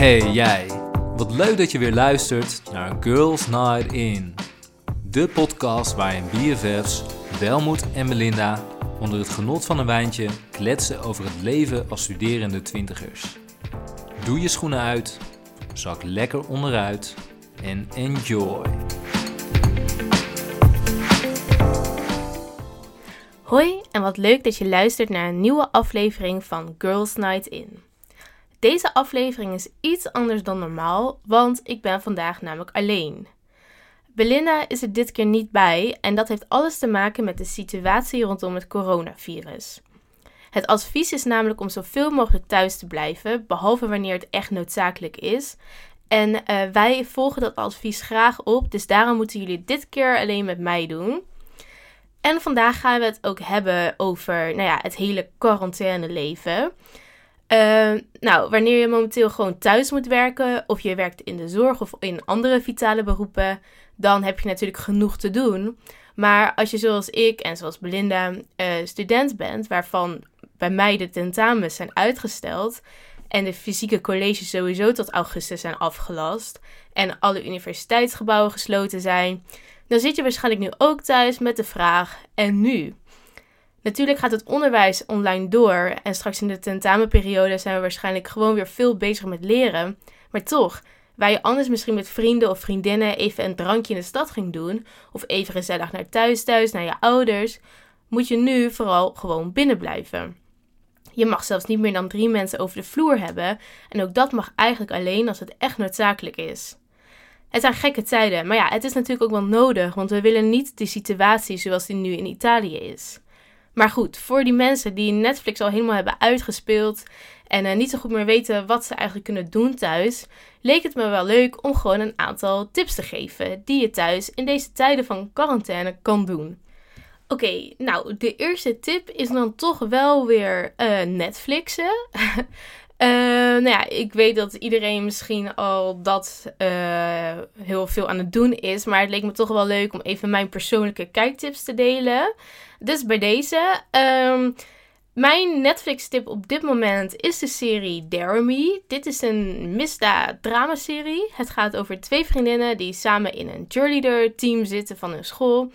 Hey jij, wat leuk dat je weer luistert naar Girls Night In. De podcast waarin BFF's Welmoed en Melinda onder het genot van een wijntje kletsen over het leven als studerende twintigers. Doe je schoenen uit, zak lekker onderuit en enjoy. Hoi en wat leuk dat je luistert naar een nieuwe aflevering van Girls Night In. Deze aflevering is iets anders dan normaal, want ik ben vandaag namelijk alleen. Belinda is er dit keer niet bij en dat heeft alles te maken met de situatie rondom het coronavirus. Het advies is namelijk om zoveel mogelijk thuis te blijven, behalve wanneer het echt noodzakelijk is. En eh, wij volgen dat advies graag op, dus daarom moeten jullie dit keer alleen met mij doen. En vandaag gaan we het ook hebben over nou ja, het hele quarantaine leven. Uh, nou, wanneer je momenteel gewoon thuis moet werken, of je werkt in de zorg of in andere vitale beroepen, dan heb je natuurlijk genoeg te doen. Maar als je zoals ik en zoals Belinda uh, student bent, waarvan bij mij de tentamens zijn uitgesteld en de fysieke colleges sowieso tot augustus zijn afgelast en alle universiteitsgebouwen gesloten zijn, dan zit je waarschijnlijk nu ook thuis met de vraag: en nu? Natuurlijk gaat het onderwijs online door en straks in de tentamenperiode zijn we waarschijnlijk gewoon weer veel bezig met leren. Maar toch, waar je anders misschien met vrienden of vriendinnen even een drankje in de stad ging doen, of even gezellig naar thuis thuis, naar je ouders, moet je nu vooral gewoon binnen blijven. Je mag zelfs niet meer dan drie mensen over de vloer hebben en ook dat mag eigenlijk alleen als het echt noodzakelijk is. Het zijn gekke tijden, maar ja, het is natuurlijk ook wel nodig, want we willen niet de situatie zoals die nu in Italië is. Maar goed, voor die mensen die Netflix al helemaal hebben uitgespeeld en uh, niet zo goed meer weten wat ze eigenlijk kunnen doen thuis, leek het me wel leuk om gewoon een aantal tips te geven die je thuis in deze tijden van quarantaine kan doen. Oké, nou, de eerste tip is dan toch wel weer uh, Netflixen. Uh, nou ja, ik weet dat iedereen misschien al dat uh, heel veel aan het doen is. Maar het leek me toch wel leuk om even mijn persoonlijke kijktips te delen. Dus bij deze. Um, mijn Netflix-tip op dit moment is de serie Dare Me. Dit is een misdaad-drama-serie. Het gaat over twee vriendinnen die samen in een cheerleader-team zitten van hun school.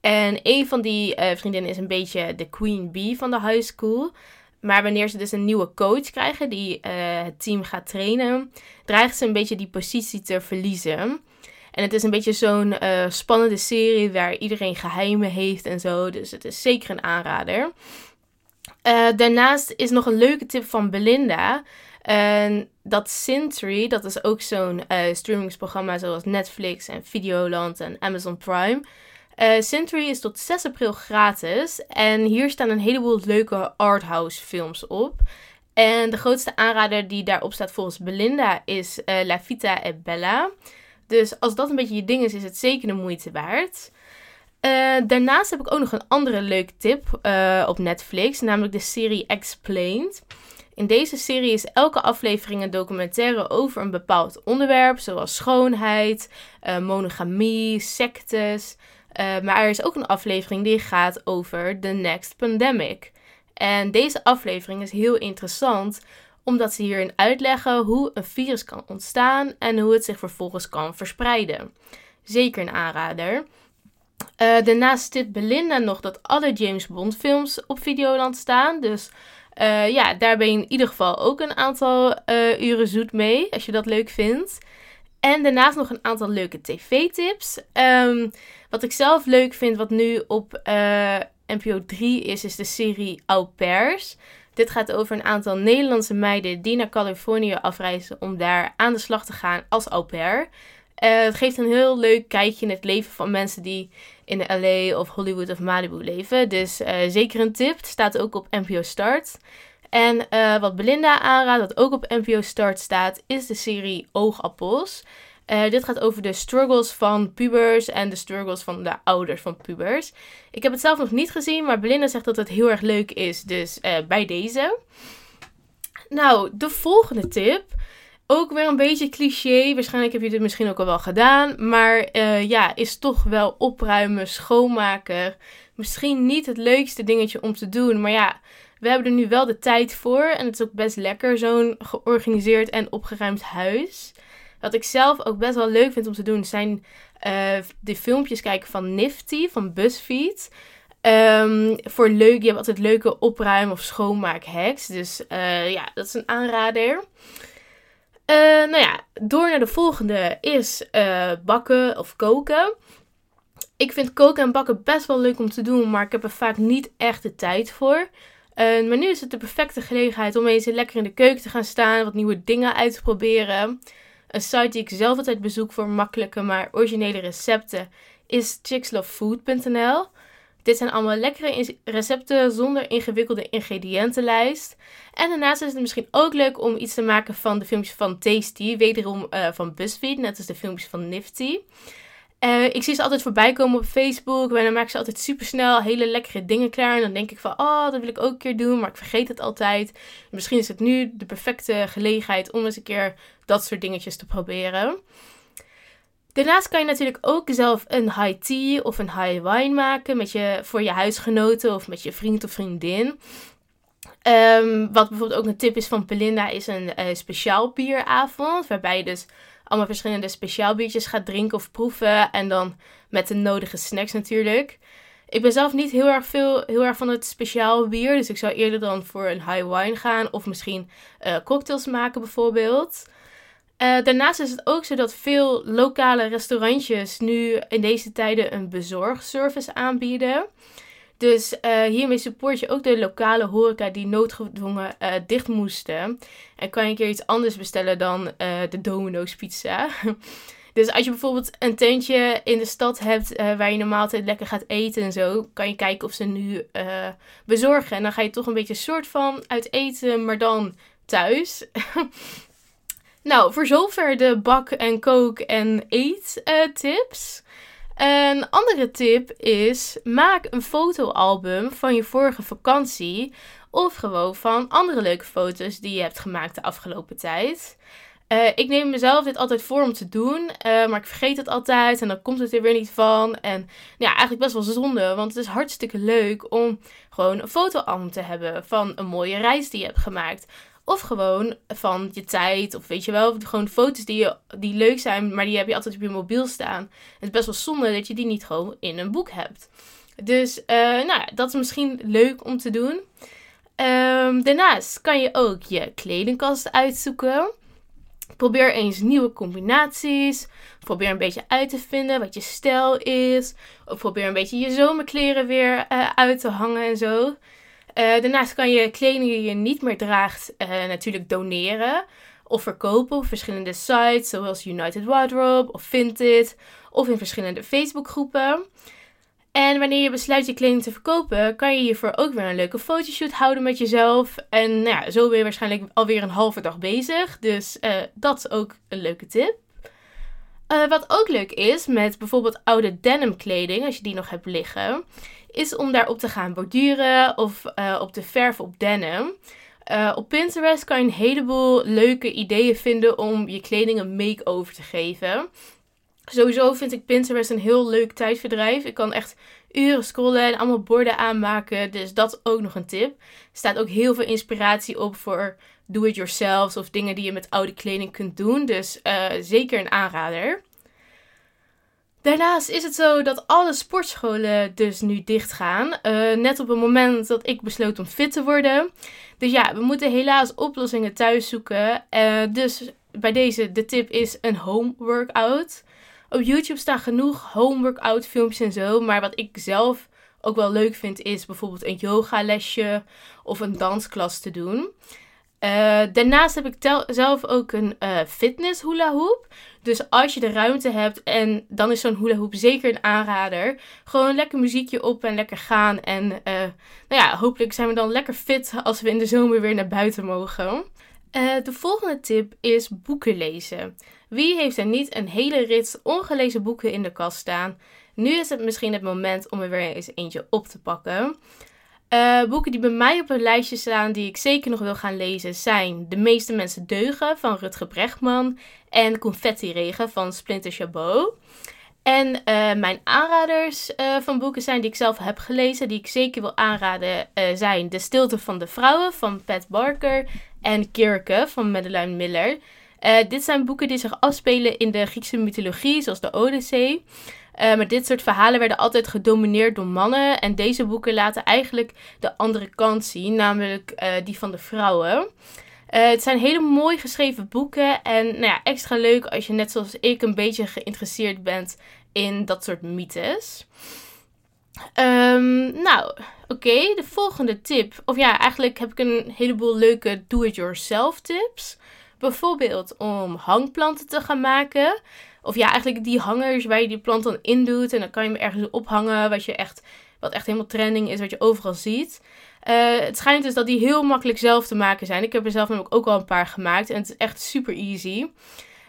En een van die uh, vriendinnen is een beetje de queen bee van de high school. Maar wanneer ze dus een nieuwe coach krijgen die uh, het team gaat trainen, dreigen ze een beetje die positie te verliezen. En het is een beetje zo'n uh, spannende serie waar iedereen geheimen heeft en zo. Dus het is zeker een aanrader. Uh, daarnaast is nog een leuke tip van Belinda. Dat Sintry, dat is ook zo'n streamingsprogramma zoals Netflix en Videoland en Amazon Prime. Uh, Century is tot 6 april gratis. En hier staan een heleboel leuke arthouse films op. En de grootste aanrader die daarop staat volgens Belinda is uh, La Vita e Bella. Dus als dat een beetje je ding is, is het zeker de moeite waard. Uh, daarnaast heb ik ook nog een andere leuke tip op Netflix, namelijk de serie Explained. In deze serie is elke aflevering een documentaire over een bepaald onderwerp, zoals schoonheid, monogamie, sectes. Uh, maar er is ook een aflevering die gaat over the next pandemic. En deze aflevering is heel interessant omdat ze hierin uitleggen hoe een virus kan ontstaan en hoe het zich vervolgens kan verspreiden. Zeker een aanrader. Uh, daarnaast stipt Belinda nog dat alle James Bond films op Videoland staan. Dus uh, ja, daar ben je in ieder geval ook een aantal uren zoet mee, als je dat leuk vindt. En daarnaast nog een aantal leuke tv-tips. Um, wat ik zelf leuk vind, wat nu op uh, NPO 3 is, is de serie Au Pairs. Dit gaat over een aantal Nederlandse meiden die naar Californië afreizen om daar aan de slag te gaan als au pair. Uh, het geeft een heel leuk kijkje in het leven van mensen die in LA of Hollywood of Malibu leven. Dus uh, zeker een tip. Het staat ook op NPO Start. En uh, wat Belinda aanraadt, wat ook op NPO Start staat, is de serie Oogappels. Uh, dit gaat over de struggles van pubers en de struggles van de ouders van pubers. Ik heb het zelf nog niet gezien, maar Belinda zegt dat het heel erg leuk is. Dus uh, bij deze. Nou, de volgende tip. Ook weer een beetje cliché. Waarschijnlijk heb je dit misschien ook al wel gedaan. Maar ja, is toch wel opruimen, schoonmaken. misschien niet het leukste dingetje om te doen. Maar ja, we hebben er nu wel de tijd voor. En het is ook best lekker, zo'n georganiseerd en opgeruimd huis. Wat ik zelf ook best wel leuk vind om te doen, zijn uh, de filmpjes kijken van Nifty, van BuzzFeed. Um, voor leuk, je hebt altijd leuke opruim- of schoonmaak-hacks. Dus uh, ja, dat is een aanrader. Uh, nou ja, door naar de volgende is bakken of koken. Ik vind koken en bakken best wel leuk om te doen, maar ik heb er vaak niet echt de tijd voor. Maar nu is het de perfecte gelegenheid om eens lekker in de keuken te gaan staan, wat nieuwe dingen uit te proberen. Een site die ik zelf altijd bezoek voor makkelijke maar originele recepten is chickslovefood.nl. Dit zijn allemaal lekkere recepten zonder ingewikkelde ingrediëntenlijst. En daarnaast is het misschien ook leuk om iets te maken van de filmpjes van Tasty, wederom uh, van BuzzFeed, net als de filmpjes van Nifty. Uh, ik zie ze altijd voorbij komen op Facebook. En dan maken ze altijd super snel hele lekkere dingen klaar. En dan denk ik van, oh, dat wil ik ook een keer doen. Maar ik vergeet het altijd. Misschien is het nu de perfecte gelegenheid om eens een keer dat soort dingetjes te proberen. Daarnaast kan je natuurlijk ook zelf een high tea of een high wine maken met je, voor je huisgenoten of met je vriend of vriendin. Um, wat bijvoorbeeld ook een tip is van Belinda is een uh, speciaal bieravond. Waarbij je dus allemaal verschillende speciaal biertjes gaat drinken of proeven. En dan met de nodige snacks natuurlijk. Ik ben zelf niet heel erg, veel, heel erg van het speciaal bier. Dus ik zou eerder dan voor een high wine gaan. Of misschien uh, cocktails maken bijvoorbeeld. Uh, daarnaast is het ook zo dat veel lokale restaurantjes nu in deze tijden een bezorgservice aanbieden. Dus uh, hiermee support je ook de lokale horeca die noodgedwongen uh, dicht moesten. En kan je een keer iets anders bestellen dan de Domino's pizza. dus als je bijvoorbeeld een tentje in de stad hebt waar je normaal altijd lekker gaat eten en zo, kan je kijken of ze nu bezorgen. En dan ga je toch een beetje soort van uit eten, maar dan thuis. Nou, voor zover de bak- en kook- en eet-tips. Een andere tip is: maak een fotoalbum van je vorige vakantie. Of gewoon van andere leuke foto's die je hebt gemaakt de afgelopen tijd. Uh, ik neem mezelf dit altijd voor om te doen, uh, maar ik vergeet het altijd en dan komt het er weer niet van. En ja, eigenlijk best wel zonde, want het is hartstikke leuk om gewoon een fotoalbum te hebben van een mooie reis die je hebt gemaakt. Of gewoon van je tijd. Of weet je wel, gewoon foto's die, je, die leuk zijn, maar die heb je altijd op je mobiel staan. Het is best wel zonde dat je die niet gewoon in een boek hebt. Dus uh, nou ja, dat is misschien leuk om te doen. Um, daarnaast kan je ook je kledingkast uitzoeken. Probeer eens nieuwe combinaties. Probeer een beetje uit te vinden wat je stijl is. Of probeer een beetje je zomerkleren weer uh, uit te hangen en zo. Uh, daarnaast kan je kleding die je niet meer draagt uh, natuurlijk doneren of verkopen op verschillende sites zoals United Wardrobe of Vinted of in verschillende Facebookgroepen. En wanneer je besluit je kleding te verkopen, kan je hiervoor ook weer een leuke fotoshoot houden met jezelf. En nou ja, zo ben je waarschijnlijk alweer een halve dag bezig. Dus uh, dat is ook een leuke tip. Wat ook leuk is met bijvoorbeeld oude denim kleding, als je die nog hebt liggen, is om daarop te gaan borduren of uh, op te verven op denim. Uh, op Pinterest kan je een heleboel leuke ideeën vinden om je kleding een make-over te geven. Sowieso vind ik Pinterest een heel leuk tijdverdrijf. Ik kan echt uren scrollen en allemaal borden aanmaken. Dus dat ook nog een tip. Er staat ook heel veel inspiratie op voor do-it-yourself of dingen die je met oude kleding kunt doen. Dus uh, zeker een aanrader. Daarnaast is het zo dat alle sportscholen dus nu dicht gaan. Uh, net op het moment dat ik besloot om fit te worden. Dus ja, we moeten helaas oplossingen thuis zoeken. Uh, dus bij deze, de tip is een home workout. Op YouTube staan genoeg home workout filmpjes en zo. Maar wat ik zelf ook wel leuk vind is bijvoorbeeld een yoga lesje of een dansklas te doen. Uh, daarnaast heb ik zelf ook een uh, fitness hula hoop. Dus als je de ruimte hebt en dan is zo'n hula hoop zeker een aanrader. Gewoon lekker muziekje op en lekker gaan. En uh, nou ja, hopelijk zijn we dan lekker fit als we in de zomer weer naar buiten mogen. de volgende tip is boeken lezen. Wie heeft er niet een hele rits ongelezen boeken in de kast staan? Nu is het misschien het moment om er weer eens eentje op te pakken. Uh, boeken die bij mij op een lijstje staan die ik zeker nog wil gaan lezen zijn De meeste mensen deugen van Rutger Brechtman en Confetti Regen van Splinter Chabot. En uh, mijn aanraders uh, van boeken zijn die ik zelf heb gelezen, die ik zeker wil aanraden, zijn De Stilte van de Vrouwen van Pat Barker en Kirke van Madeleine Miller. dit zijn boeken die zich afspelen in de Griekse mythologie, zoals de Odyssee. Maar dit soort verhalen werden altijd gedomineerd door mannen. En deze boeken laten eigenlijk de andere kant zien, namelijk die van de vrouwen. Uh, het zijn hele mooi geschreven boeken. En nou ja, extra leuk als je net zoals ik een beetje geïnteresseerd bent in dat soort mythes. Um, nou, oké. De volgende tip. Of ja, eigenlijk heb ik een heleboel leuke do-it-yourself tips. Bijvoorbeeld om hangplanten te gaan maken. Of ja, eigenlijk die hangers waar je die plant dan in doet. En dan kan je hem ergens ophangen. Wat, je echt, wat echt helemaal trending is, wat je overal ziet. Uh, het schijnt dus dat die heel makkelijk zelf te maken zijn. Ik heb er zelf namelijk ook al een paar gemaakt. En het is echt super easy.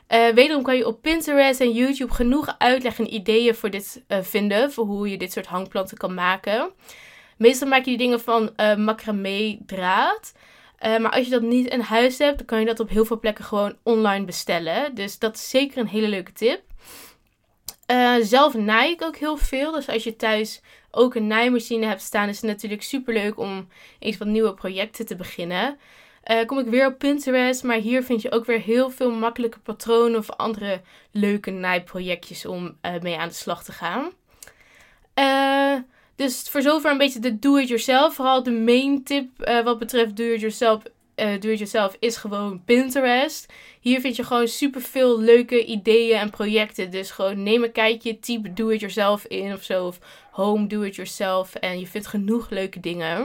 Uh, wederom kan je op Pinterest en YouTube genoeg uitleg en ideeën voor dit uh, vinden. Voor hoe je dit soort hangplanten kan maken. Meestal maak je die dingen van macramé draad. Maar als je dat niet in huis hebt, dan kan je dat op heel veel plekken gewoon online bestellen. Dus dat is zeker een hele leuke tip. zelf naai ik ook heel veel. Dus als je thuis ook een naaimachine hebt staan, is het natuurlijk super leuk om eens wat nieuwe projecten te beginnen. Uh, kom ik weer op Pinterest, maar hier vind je ook weer heel veel makkelijke patronen of andere leuke naaiprojectjes om mee aan de slag te gaan. Uh, dus voor zover een beetje de do-it-yourself. Vooral de main tip wat betreft do-it-yourself do-it-yourself is gewoon Pinterest. Hier vind je gewoon super veel leuke ideeën en projecten. Dus gewoon neem een kijkje, type do-it-yourself in of zo. Of home do-it-yourself. En je vindt genoeg leuke dingen.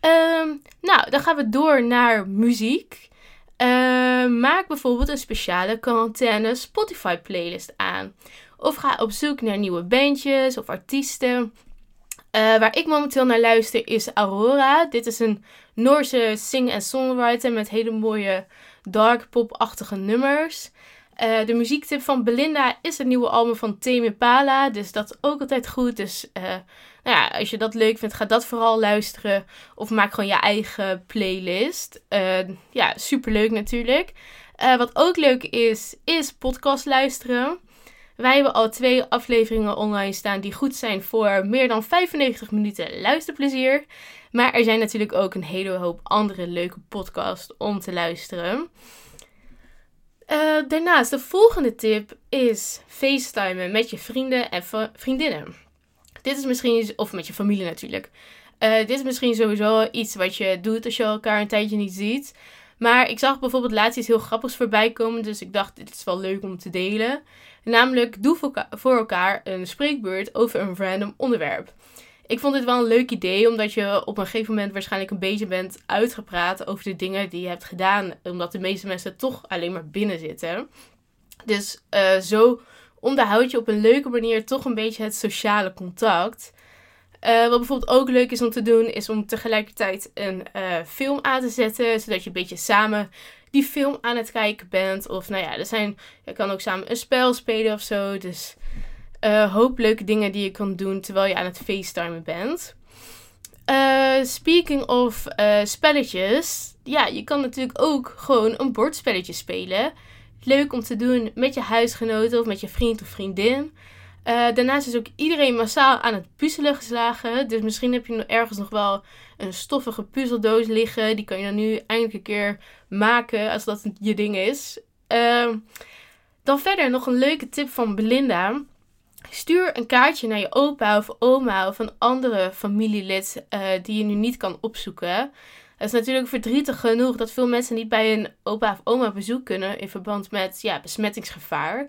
Um, nou, dan gaan we door naar muziek. Uh, maak bijvoorbeeld een speciale quarantaine Spotify playlist aan. Of ga op zoek naar nieuwe bandjes of artiesten. Uh, waar ik momenteel naar luister is Aurora. Dit is een Noorse sing- en songwriter met hele mooie dark pop-achtige nummers. Uh, de muziektip van Belinda is het nieuwe album van Tame Pala. Dus dat is ook altijd goed. Dus uh, nou ja, als je dat leuk vindt, ga dat vooral luisteren. Of maak gewoon je eigen playlist. Uh, ja, superleuk natuurlijk. wat ook leuk is, is podcast luisteren. Wij hebben al twee afleveringen online staan die goed zijn voor meer dan 95 minuten luisterplezier. Maar er zijn natuurlijk ook een hele hoop andere leuke podcasts om te luisteren. Uh, daarnaast, de volgende tip is facetimen met je vrienden en vriendinnen. Dit is misschien, of met je familie natuurlijk. Uh, dit is misschien sowieso iets wat je doet als je elkaar een tijdje niet ziet. Maar ik zag bijvoorbeeld laatst iets heel grappigs voorbij komen. Dus ik dacht, dit is wel leuk om te delen. Namelijk, doe voor elkaar een spreekbeurt over een random onderwerp. Ik vond dit wel een leuk idee, omdat je op een gegeven moment waarschijnlijk een beetje bent uitgepraat over de dingen die je hebt gedaan. Omdat de meeste mensen toch alleen maar binnen zitten. Dus uh, zo onderhoud je op een leuke manier toch een beetje het sociale contact. Uh, wat bijvoorbeeld ook leuk is om te doen, is om tegelijkertijd een uh, film aan te zetten. Zodat je een beetje samen die film aan het kijken bent. Of nou ja, er zijn, je kan ook samen een spel spelen of zo. Dus uh, hoop leuke dingen die je kan doen terwijl je aan het facetimen bent. Uh, speaking of uh, spelletjes. Ja, je kan natuurlijk ook gewoon een bordspelletje spelen. Leuk om te doen met je huisgenoten of met je vriend of vriendin. daarnaast is ook iedereen massaal aan het puzzelen geslagen. Dus misschien heb je ergens nog wel een stoffige puzzeldoos liggen. Die kan je dan nu eindelijk een keer maken als dat je ding is. dan verder nog een leuke tip van Belinda. Stuur een kaartje naar je opa of oma of een andere familielid uh, die je nu niet kan opzoeken. Het is natuurlijk verdrietig genoeg dat veel mensen niet bij een opa of oma bezoek kunnen in verband met ja, besmettingsgevaar.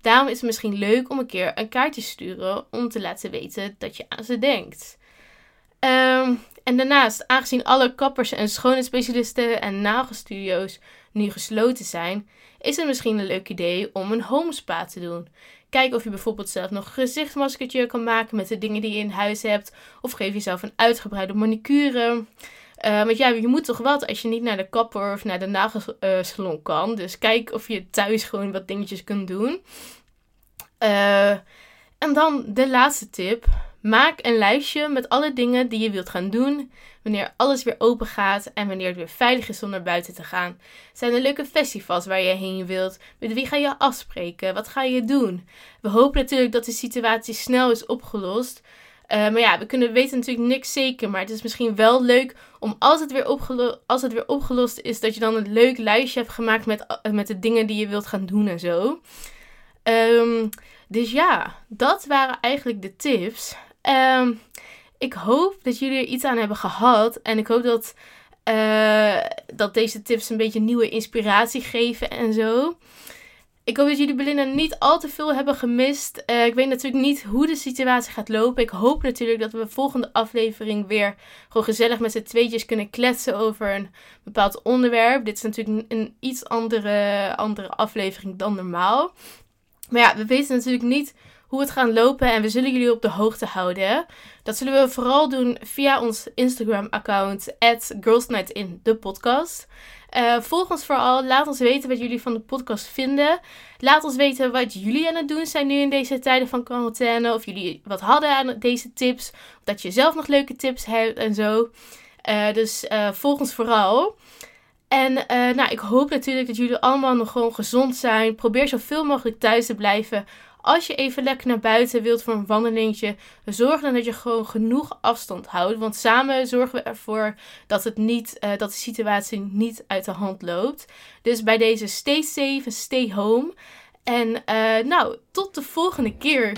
Daarom is het misschien leuk om een keer een kaartje te sturen om te laten weten dat je aan ze denkt. Um, en daarnaast, aangezien alle kappers en schoonheidsspecialisten en nagelstudio's nu gesloten zijn, is het misschien een leuk idee om een homespa te doen. Kijk of je bijvoorbeeld zelf nog een gezichtsmaskertje kan maken met de dingen die je in huis hebt. Of geef jezelf een uitgebreide manicure. Uh, want ja, je moet toch wat als je niet naar de kapper of naar de nagelsalon kan. Dus kijk of je thuis gewoon wat dingetjes kunt doen. Uh, en dan de laatste tip. Maak een lijstje met alle dingen die je wilt gaan doen wanneer alles weer open gaat en wanneer het weer veilig is om naar buiten te gaan. Zijn er leuke festivals waar je heen wilt? Met wie ga je afspreken? Wat ga je doen? We hopen natuurlijk dat de situatie snel is opgelost. Uh, maar ja, we kunnen weten natuurlijk niks zeker. Maar het is misschien wel leuk om als het weer, opgelo als het weer opgelost is, dat je dan een leuk lijstje hebt gemaakt met, met de dingen die je wilt gaan doen en zo. Um, dus ja, dat waren eigenlijk de tips. Um, ik hoop dat jullie er iets aan hebben gehad. En ik hoop dat, uh, dat deze tips een beetje nieuwe inspiratie geven en zo. Ik hoop dat jullie Belinda niet al te veel hebben gemist. Uh, ik weet natuurlijk niet hoe de situatie gaat lopen. Ik hoop natuurlijk dat we de volgende aflevering weer gewoon gezellig met z'n tweetjes kunnen kletsen over een bepaald onderwerp. Dit is natuurlijk een iets andere, andere aflevering dan normaal. Maar ja, we weten natuurlijk niet hoe het gaat lopen en we zullen jullie op de hoogte houden. Dat zullen we vooral doen via ons Instagram-account, girlsnightin, de podcast. Uh, volg ons vooral. Laat ons weten wat jullie van de podcast vinden. Laat ons weten wat jullie aan het doen zijn nu in deze tijden van quarantaine. Of jullie wat hadden aan deze tips. Of dat je zelf nog leuke tips hebt en zo. Uh, dus uh, volg ons vooral. En nou, ik hoop natuurlijk dat jullie allemaal nog gewoon gezond zijn. Probeer zoveel mogelijk thuis te blijven. Als je even lekker naar buiten wilt voor een wandelingetje, zorg dan dat je gewoon genoeg afstand houdt. Want samen zorgen we ervoor dat, het niet, uh, dat de situatie niet uit de hand loopt. Dus bij deze stay safe en stay home. En uh, nou, tot de volgende keer.